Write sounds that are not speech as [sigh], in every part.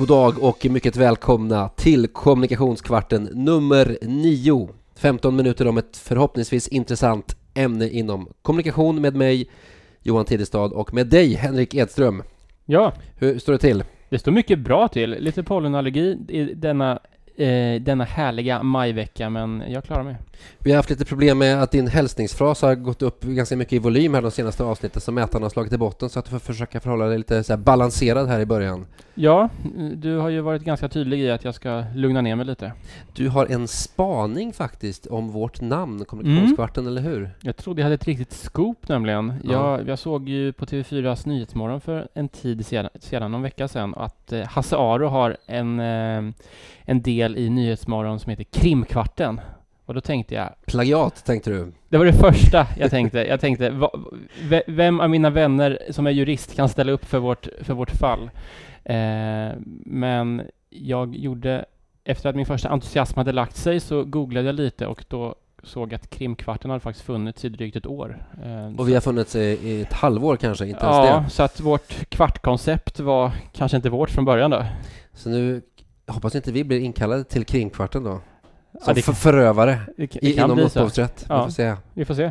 God dag och mycket välkomna till Kommunikationskvarten nummer 9. 15 minuter om ett förhoppningsvis intressant ämne inom kommunikation med mig Johan Tidestad och med dig Henrik Edström. Ja, Hur står det till? det står mycket bra till. Lite pollenallergi i denna, eh, denna härliga majvecka, men jag klarar mig. Vi har haft lite problem med att din hälsningsfras har gått upp ganska mycket i volym här de senaste avsnitten så mätaren har slagit i botten så att du får försöka förhålla dig lite så här balanserad här i början. Ja, du har ju varit ganska tydlig i att jag ska lugna ner mig lite. Du har en spaning faktiskt om vårt namn, Kommunikationskvarten, eller hur? Jag trodde jag hade ett riktigt scoop nämligen. Ja. Jag, jag såg ju på TV4s Nyhetsmorgon för en tid sedan, sedan någon vecka sedan, att eh, Hasse Aro har en, eh, en del i Nyhetsmorgon som heter Krimkvarten. Och då tänkte jag, Plagiat tänkte du? Det var det första jag tänkte. Jag tänkte, va, ve- vem av mina vänner som är jurist kan ställa upp för vårt, för vårt fall? Eh, men jag gjorde, efter att min första entusiasm hade lagt sig, så googlade jag lite och då såg att krimkvarten hade faktiskt funnits i drygt ett år. Eh, Och vi har funnits i, i ett halvår kanske, inte ens Ja, det. så att vårt kvartkoncept var kanske inte vårt från början då. Så nu jag hoppas inte vi blir inkallade till kringkvarten då. Som Ja, för, förövare det, det i, kan inom upphovsrätt. Vi Ja. får se. Vi får se.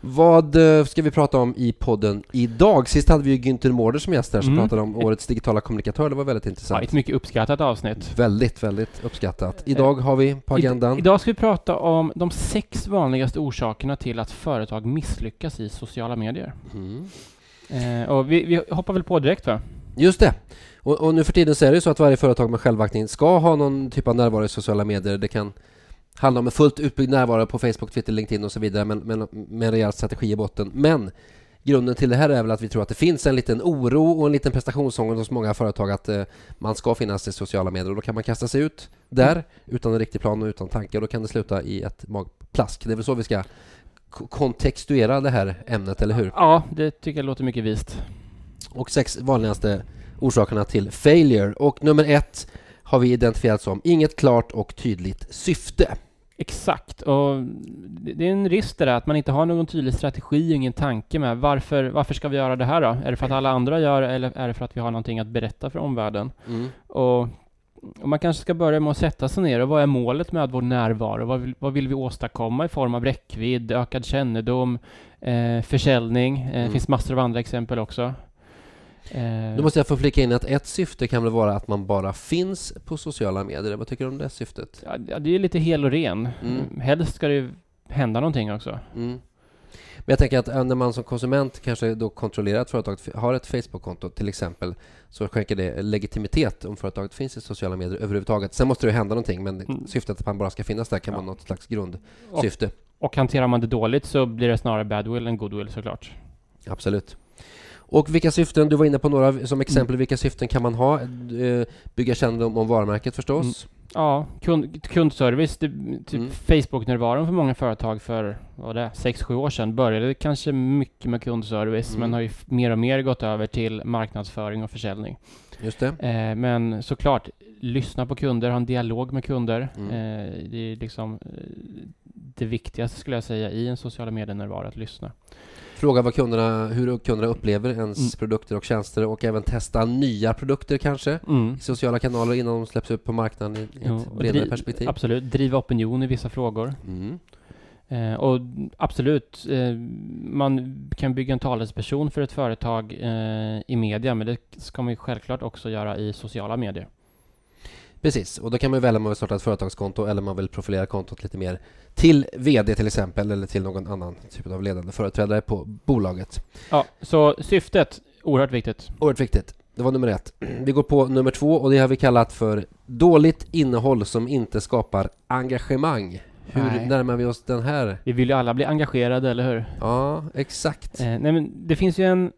Vad eh, ska vi prata om i podden idag? Sist hade vi ju Günther Mårder som gäst där som Mm. pratade om årets digitala kommunikatör. Det var väldigt Ja, intressant. ett mycket uppskattat avsnitt. Väldigt, väldigt uppskattat. Idag har vi på agendan... I, idag ska vi prata om de sex vanligaste orsakerna till att företag misslyckas i sociala medier. Mm. Eh, och vi, vi hoppar väl på direkt va? Just det. Och, och nu för tiden så är det ju så att varje företag med självaktning ska ha någon typ av närvaro i sociala medier. Det kan handla om en fullt utbyggd närvaro på Facebook, Twitter, LinkedIn och så vidare, men, men med en rejäl strategi i botten. Men grunden till det här är väl att vi tror att det finns en liten oro och en liten prestationsångest hos många företag att eh, man ska finnas i sociala medier och då kan man kasta sig ut där utan en riktig plan och utan tanke och då kan det sluta i ett magplask. Det är väl så vi ska kontextuera det här ämnet, eller hur? Ja, det tycker jag låter mycket vist och sex vanligaste orsakerna till failure. Och nummer ett har vi identifierat som inget klart och tydligt syfte. Exakt, och det det är en risk det där att man inte har någon tydlig strategi ingen tanke med varför, varför ska vi göra det här då? Är det för att alla andra gör det eller är det för att vi har någonting att berätta för omvärlden? Och, och man kanske ska börja med att sätta sig ner och vad är målet med vår närvaro? Vad vill, vad vill vi åstadkomma i form av räckvidd, ökad kännedom, eh, försäljning? Eh, Det Mm. finns massor av andra exempel också. Eh, Då måste jag få flika in att ett syfte kan väl vara att man bara finns på sociala medier. Vad tycker du om det syftet? ja, det är lite hel och ren. Mm. Helst ska det ju hända någonting också. Mm. Men jag tänker att när man som konsument kanske då kontrollerar att företaget har ett Facebook-konto till exempel så skänker det legitimitet om företaget finns i sociala medier överhuvudtaget. Sen måste det hända någonting men Mm. syftet att man bara ska finnas där kan Ja. vara något slags grundsyfte. Och hanterar man det dåligt så blir det snarare badwill än goodwill såklart. Absolut. Och vilka syften, du var inne på några som exempel, vilka syften kan man ha? Eh, Bygga kännedom om varumärket förstås. Ja, kund, kundservice, det, typ Mm. Facebook-närvaron för många företag för, vad det, 6-7 år sedan började kanske mycket med kundservice Mm. men har ju mer och mer gått över till marknadsföring och försäljning. Just det. Eh, men såklart, lyssna på kunder, ha en dialog med kunder. Mm. Eh, det är liksom eh, det viktigaste skulle jag säga i en sociala medier-närvaro, att lyssna. Fråga vad kunderna, hur kunderna upplever ens Mm. produkter och tjänster och även testa nya produkter kanske Mm. i sociala kanaler innan de släpps ut på marknaden i ett och bredare dri- perspektiv. Absolut, driva opinion i vissa frågor. Mm. Eh, och absolut, eh, man kan bygga en talesperson för ett företag eh, i media, men det ska man ju självklart också göra i sociala medier. Precis, och då kan man välja om man vill starta ett företagskonto eller om man vill profilera kontot lite mer till VD till exempel eller till någon annan typ av ledande företrädare på bolaget. Ja, så syftet, oerhört viktigt. Oerhört viktigt. Det var nummer ett. Vi går på nummer två och det har vi kallat för dåligt innehåll som inte skapar engagemang. Hur Nej. närmar vi oss den här? Vi vill ju alla bli engagerade, eller hur? Ja, exakt. Eh, nej, men det finns ju en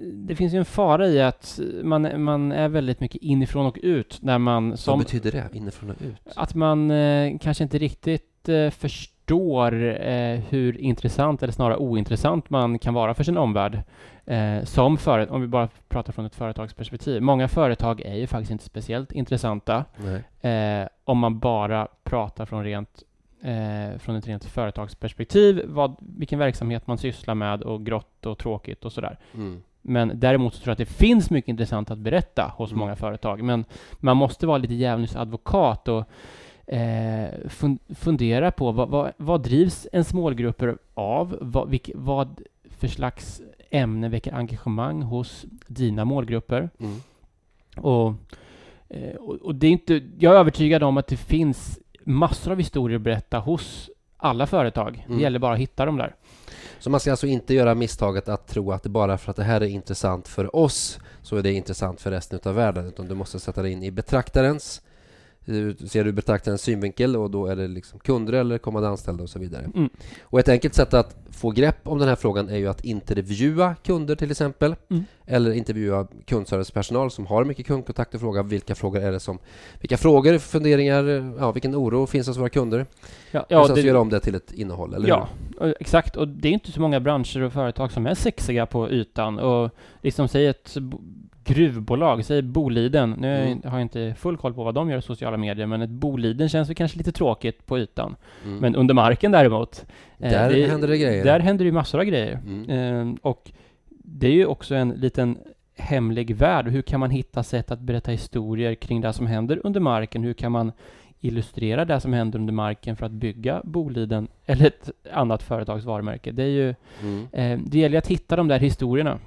det finns ju en fara i att man, man är väldigt mycket inifrån och ut när man Vad som betyder det? Inifrån och ut? att man eh, kanske inte riktigt eh, förstår eh, hur intressant eller snarare ointressant man kan vara för sin omvärld. Eh, som före, om vi bara pratar från ett företagsperspektiv. Många företag är ju faktiskt inte speciellt intressanta eh, om man bara pratar från rent eh, från ett rent företagsperspektiv, vad, vilken verksamhet man sysslar med och grått och tråkigt och sådär. Mm. Men däremot så tror jag att det finns mycket intressant att berätta hos Mm. många företag. Men man måste vara lite djävulens advokat och eh, fun fundera på vad, vad, vad drivs ens målgrupper av? Vad, vilk, vad för slags ämne väcker engagemang hos dina målgrupper? Mm. Och, eh, och, och det är inte, jag är övertygad om att det finns massor av historier att berätta hos alla företag. Mm. Det gäller bara att hitta dem där. Så man ska alltså inte göra misstaget att tro att det bara för att det här är intressant för oss så är det intressant för resten av världen utan du måste sätta dig in i betraktarens ser du betraktarens synvinkel och då är det liksom kunder eller kommande anställda och så vidare. Mm. Och ett enkelt sätt att få grepp om den här frågan är ju att intervjua kunder till exempel Mm. eller intervjua kundservicepersonal som har mycket kundkontakt och fråga vilka frågor är det som vilka frågor, funderingar, ja, vilken oro finns hos våra kunder Ja, och ja, sen det, så göra om det till ett innehåll, eller ja och- exakt. Och det är inte så många branscher och företag som är sexiga på ytan. Och liksom, säg ett gruvbolag, säg Boliden. Nu Mm. har jag inte full koll på vad de gör i sociala medier, men ett Boliden känns väl kanske lite tråkigt på ytan. Mm. Men under marken däremot. eh, Där händer det grejer. Där händer det ju massor av grejer. Mm. Eh, och det är ju också en liten hemlig värld. Hur kan man hitta sätt att berätta historier kring det som händer under marken? Hur kan man illustrera det som händer under marken för att bygga Boliden eller ett annat företags varumärke? Det är ju, Mm. eh, det gäller att hitta de där historierna.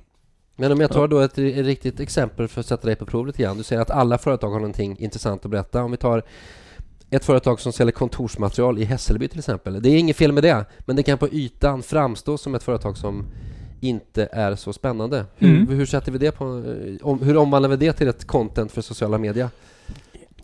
Men om jag tar då ett, ett riktigt exempel för att sätta dig på prov lite grann. Du säger att alla företag har någonting intressant att berätta. Om vi tar ett företag som säljer kontorsmaterial i Hässelby till exempel. Det är inget fel med det, men det kan på ytan framstå som ett företag som inte är så spännande. Hur, Mm. hur sätter vi det på, eh, om, hur omvandlar vi det till ett content för sociala medier?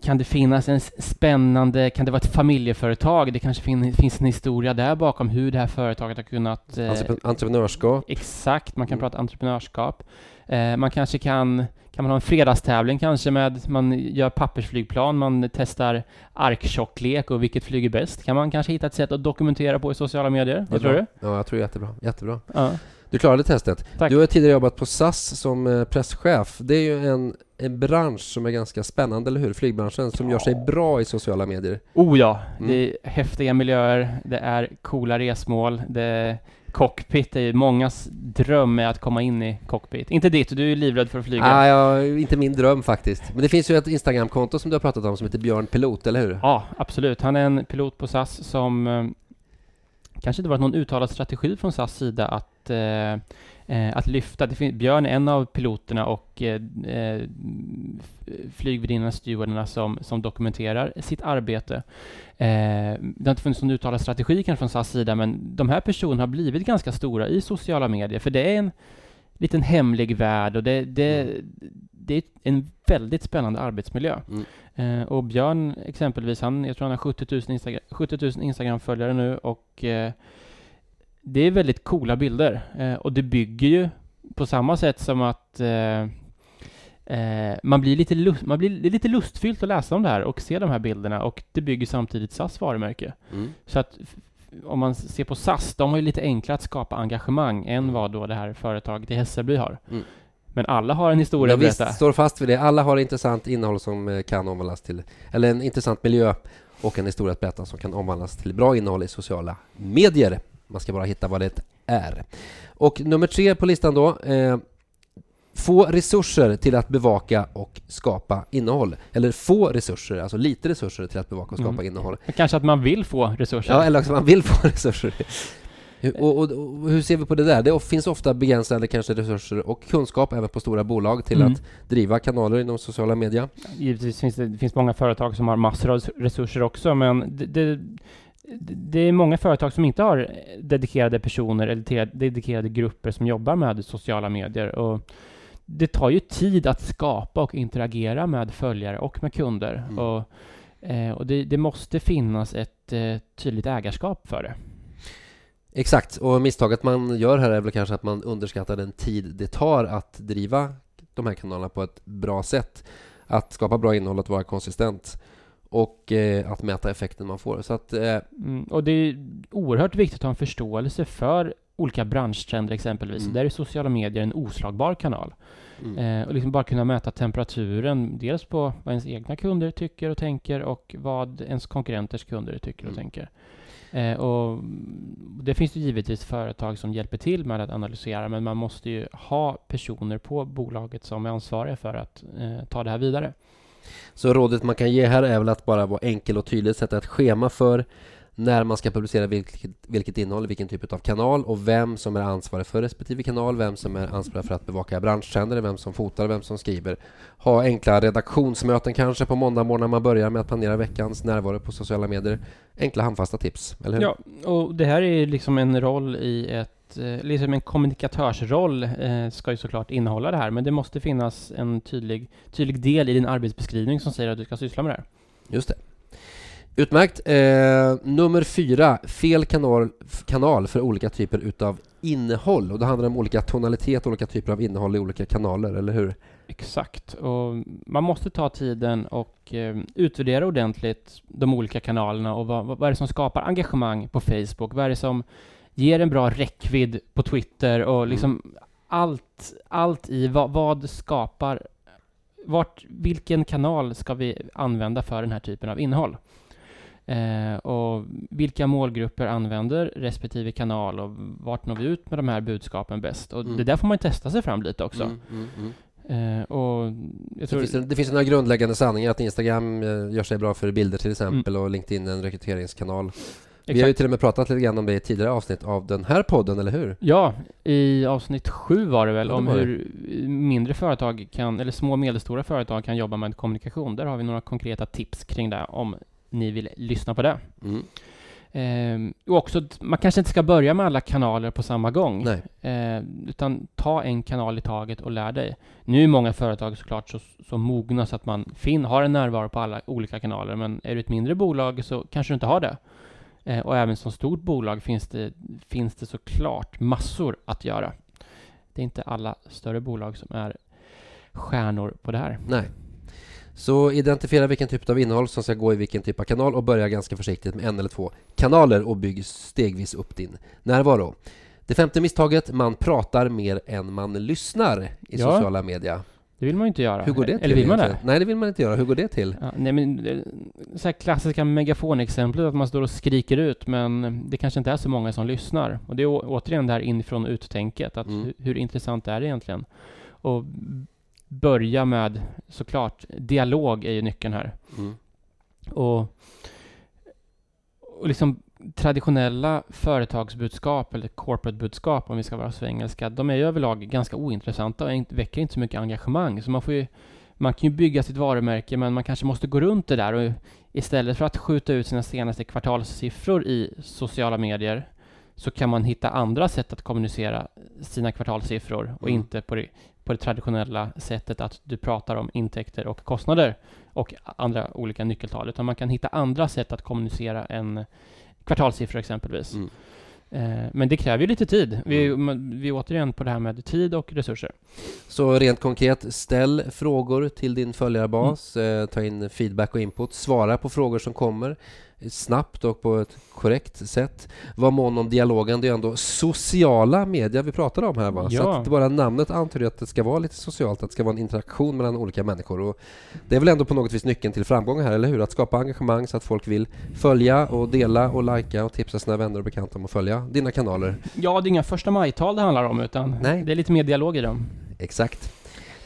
Kan det finnas en spännande, kan det vara ett familjeföretag? Det kanske fin, finns en historia där bakom hur det här företaget har kunnat eh, Entrepre- Entreprenörskap? Exakt, man kan Mm. prata entreprenörskap. Eh, man kanske kan, kan man ha en fredagstävling kanske med, man gör pappersflygplan, man testar arktjocklek och vilket flyger bäst. Kan man kanske hitta ett sätt att dokumentera på i sociala medier? Vad tror du? Ja, jag tror jättebra. Jättebra. Ja. Du klarade testet. Tack. Du har tidigare jobbat på SAS som eh, presschef. Det är ju en, en bransch som är ganska spännande, eller hur? Flygbranschen, som gör sig bra i sociala medier. Oh ja, Mm. det är häftiga miljöer, det är coola resmål, det cockpit, är ju mångas dröm är att komma in i cockpit. Inte ditt, du är ju livrädd för att flyga. Ah, ja, inte min dröm faktiskt. Men det finns ju ett Instagramkonto som du har pratat om som heter Björn Pilot, eller hur? Ja, absolut. Han är en pilot på SAS som eh, kanske inte varit någon uttalad strategi från SAS sida att, eh, eh, att lyfta. Björn är en av piloterna och eh, eh, f- flygvärdinnorna, stewarderna som, som dokumenterar sitt arbete. Det har inte funnits någon uttalad strategi kanske från SAS sida, men de här personerna har blivit ganska stora i sociala medier, för det är en liten hemlig värld och det, det, det är en väldigt spännande arbetsmiljö. Mm. Eh, och Björn exempelvis, han, jag tror han har 70 000, Instagram, 70 000 Instagram-följare nu och eh, det är väldigt coola bilder. Eh, och det bygger ju på samma sätt som att eh, eh, man blir lite, lust, man blir, lite lustfyllt att läsa om det här och se de här bilderna och det bygger samtidigt SAS varumärke. Mm. Så att om man ser på SAS, de har ju lite enklare att skapa engagemang än Mm. vad då det här företaget i Hässelby har. Mm. Men alla har en historia att berätta. visst, står fast vid det. Alla har intressant innehåll som eh, kan omvandlas till, eller en intressant miljö och en historia att berätta som kan omvandlas till bra innehåll i sociala medier. Man ska bara hitta vad det är. Och nummer tre på listan då. Eh, få resurser till att bevaka och skapa innehåll. Eller få resurser, alltså lite resurser till att bevaka och skapa Mm. innehåll. Kanske att man vill få resurser. Ja, eller också man vill få [laughs] resurser. Och, och, och hur ser vi på det där? Det finns ofta begränsade kanske resurser och kunskap även på stora bolag till Mm. att driva kanaler inom sociala medier. Givetvis finns det, det finns många företag som har massor av resurser också, men det, det, det är många företag som inte har dedikerade personer eller dedikerade grupper som jobbar med sociala medier. Och det tar ju tid att skapa och interagera med följare och med kunder. Mm. Och, eh, och det, det måste finnas ett eh, tydligt ägarskap för det. Exakt, och misstaget man gör här är väl kanske att man underskattar den tid det tar att driva de här kanalerna på ett bra sätt. Att skapa bra innehåll, att vara konsistent och eh, att mäta effekten man får. Så att, eh, Mm, och det är oerhört viktigt att ha en förståelse för olika branschtrender exempelvis. Mm. Där är sociala medier en oslagbar kanal. mm. Eh, och liksom bara kunna mäta temperaturen, dels på vad ens egna kunder tycker och tänker och vad ens konkurrenters kunder tycker och Mm. tänker. Eh, och det finns ju givetvis företag som hjälper till med att analysera, men man måste ju ha personer på bolaget som är ansvariga för att eh, ta det här vidare. Så rådet man kan ge här är väl att bara vara enkel och tydlig, sätta ett schema för när man ska publicera vilket, vilket innehåll, vilken typ av kanal och vem som är ansvarig för respektive kanal, vem som är ansvarig för att bevaka branschtrender, vem som fotar, vem som skriver. Ha enkla redaktionsmöten kanske på måndag morgon när man börjar med att planera veckans närvaro på sociala medier. Enkla handfasta tips, eller hur? Ja, och det här är liksom en roll i ett eh, liksom en kommunikatörsroll eh, ska ju såklart innehålla det här, men det måste finnas en tydlig, tydlig del i din arbetsbeskrivning som säger att du ska syssla med det här. Just det. Utmärkt. Eh, nummer fyra, fel kanal, kanal för olika typer utav innehåll. Och det handlar om olika tonalitet, olika typer av innehåll i olika kanaler, eller hur? Exakt. Och man måste ta tiden och eh, utvärdera ordentligt de olika kanalerna och vad, vad är det som skapar engagemang på Facebook? Vad är det som ger en bra räckvidd på Twitter och mm. liksom mm. allt, allt i vad, vad skapar vart, vilken kanal ska vi använda för den här typen av innehåll? Eh, och vilka målgrupper använder respektive kanal och vart når vi ut med de här budskapen bäst? Och mm. det där får man testa sig fram lite också. Mm, mm, mm. Eh, det, finns, det finns några grundläggande sanningar att Instagram eh, gör sig bra för bilder till exempel mm. och LinkedIn en rekryteringskanal. Exakt. Vi har ju till och med pratat lite grann om det i tidigare avsnitt av den här podden, eller hur? Ja, i avsnitt sju var det väl, ja, det om hur mindre företag kan, eller små och medelstora företag kan jobba med kommunikation. Där har vi några konkreta tips kring det, om ni vill lyssna på det. Mm. Eh, och också, man kanske inte ska börja med alla kanaler på samma gång. Eh, utan ta en kanal i taget och lär dig. Nu är många företag såklart så, så mogna så att man fin, har en närvaro på alla olika kanaler. Men är du ett mindre bolag så kanske du inte har det. Eh, och även som stort bolag finns det, finns det såklart massor att göra. Det är inte alla större bolag som är stjärnor på det här. Nej. Så identifiera vilken typ av innehåll som ska gå i vilken typ av kanal och börja ganska försiktigt med en eller två kanaler och bygg stegvis upp din närvaro. Det femte misstaget, man pratar mer än man lyssnar i ja, sociala media. Det vill man ju inte göra. Hur går det till? Eller vill man det? Nej, det vill man inte göra. Hur går det till? Ja, nej, men så här klassiska megafonexemplet, att man står och skriker ut, men det kanske inte är så många som lyssnar. Och det är återigen det här inifrån uttänket, att mm. hur, hur intressant är det egentligen? Och börja med, såklart, dialog är ju nyckeln här. Mm. Och, och liksom traditionella företagsbudskap eller corporate-budskap, om vi ska vara så engelska, de är ju överlag ganska ointressanta och väcker inte så mycket engagemang. Så man får ju, man kan ju bygga sitt varumärke, men man kanske måste gå runt det där och istället för att skjuta ut sina senaste kvartalssiffror i sociala medier så kan man hitta andra sätt att kommunicera sina kvartalssiffror och mm. inte på det, på det traditionella sättet att du pratar om intäkter och kostnader och andra olika nyckeltal, utan man kan hitta andra sätt att kommunicera en kvartalssiffra exempelvis. Mm. Eh, men det kräver ju lite tid. Vi, mm. vi är återigen på det här med tid och resurser. Så rent konkret, ställ frågor till din följarbas, mm. Eh, ta in feedback och input, svara på frågor som kommer snabbt och på ett korrekt sätt. Var mån om dialogen. Det är ändå sociala medier vi pratar om här va? Ja. Så att bara namnet antyder att det ska vara lite socialt, att det ska vara en interaktion mellan olika människor. Och det är väl ändå på något vis nyckeln till framgång här, eller hur? Att skapa engagemang så att folk vill följa och dela och likea och tipsa sina vänner och bekanta om att följa dina kanaler. Ja, det är inga första majtal det handlar om, utan Nej. det är lite mer dialog i dem. Exakt.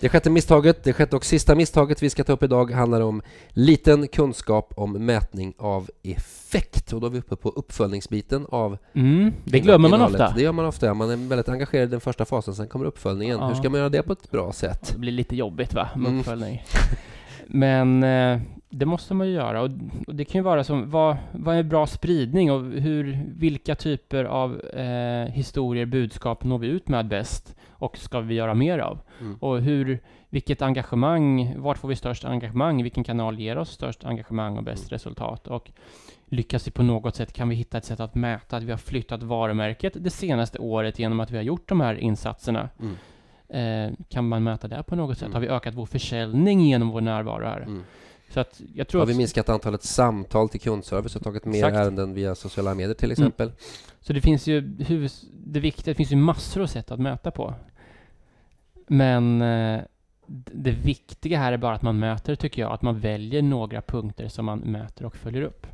Det sjätte misstaget, det sjätte och sista misstaget vi ska ta upp idag handlar om liten kunskap om mätning av effekt. Och då är vi uppe på uppföljningsbiten av mm, Det glömmer man ofta. Det gör man ofta. Man är väldigt engagerad i den första fasen, sen kommer uppföljningen. Ja. Hur ska man göra det på ett bra sätt? Det blir lite jobbigt va, med mm. uppföljning. Men eh, det måste man ju göra. Och, och, det kan ju vara som, vad, vad är bra spridning och hur, vilka typer av eh, historier, budskap når vi ut med bäst? Och ska vi göra mer av? Mm. Och hur, vilket engagemang, vart får vi störst engagemang? Vilken kanal ger oss störst engagemang och bäst mm. resultat? Och lyckas vi på något sätt, kan vi hitta ett sätt att mäta att vi har flyttat varumärket det senaste året genom att vi har gjort de här insatserna? Mm. Eh, kan man mäta det på något sätt? Mm. Har vi ökat vår försäljning genom vår närvaro här? Mm. Så att jag tror har vi minskat antalet samtal till kundservice och tagit mer Exakt. ärenden via sociala medier till mm. exempel? Så det finns ju, det viktiga, det finns ju massor av sätt att mäta på. Men eh, det viktiga här är bara att man möter, tycker jag, att man väljer några punkter som man mäter och följer upp.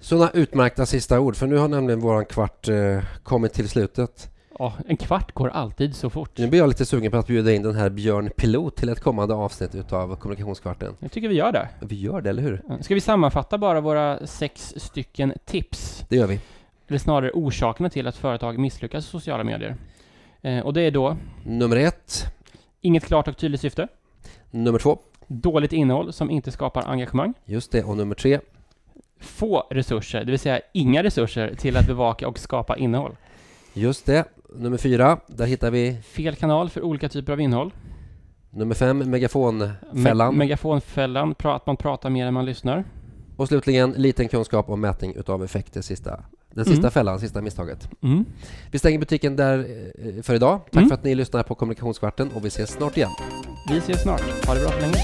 Sådana utmärkta sista ord, för nu har nämligen våran kvart eh, kommit till slutet. Ja, en kvart går alltid så fort. Nu blir jag lite sugen på att bjuda in den här Björn Pilot till ett kommande avsnitt utav Kommunikationskvarten. Jag tycker vi gör det. Vi gör det, eller hur? Ska vi sammanfatta bara våra sex stycken tips? Det gör vi. Eller snarare orsakerna till att företag misslyckas i sociala medier. Eh, och det är då Nummer ett. inget klart och tydligt syfte, Nummer två. dåligt innehåll som inte skapar engagemang, Just det. Och nummer tre. få resurser, det vill säga inga resurser till att bevaka och skapa innehåll. Just det. Nummer fyra. Där hittar vi Fel kanal för olika typer av innehåll. nummer fem, Me- megafonfällan. megafonfällan, pra- att man pratar mer än man lyssnar. Och slutligen liten kunskap om mätning utav effekter. Sista, den sista Mm. fällan, sista misstaget. Mm. Vi stänger butiken där eh, för idag. Tack Mm. för att ni lyssnar på Kommunikationskvarten och vi ses snart igen. Vi ses snart. Ha det bra så länge.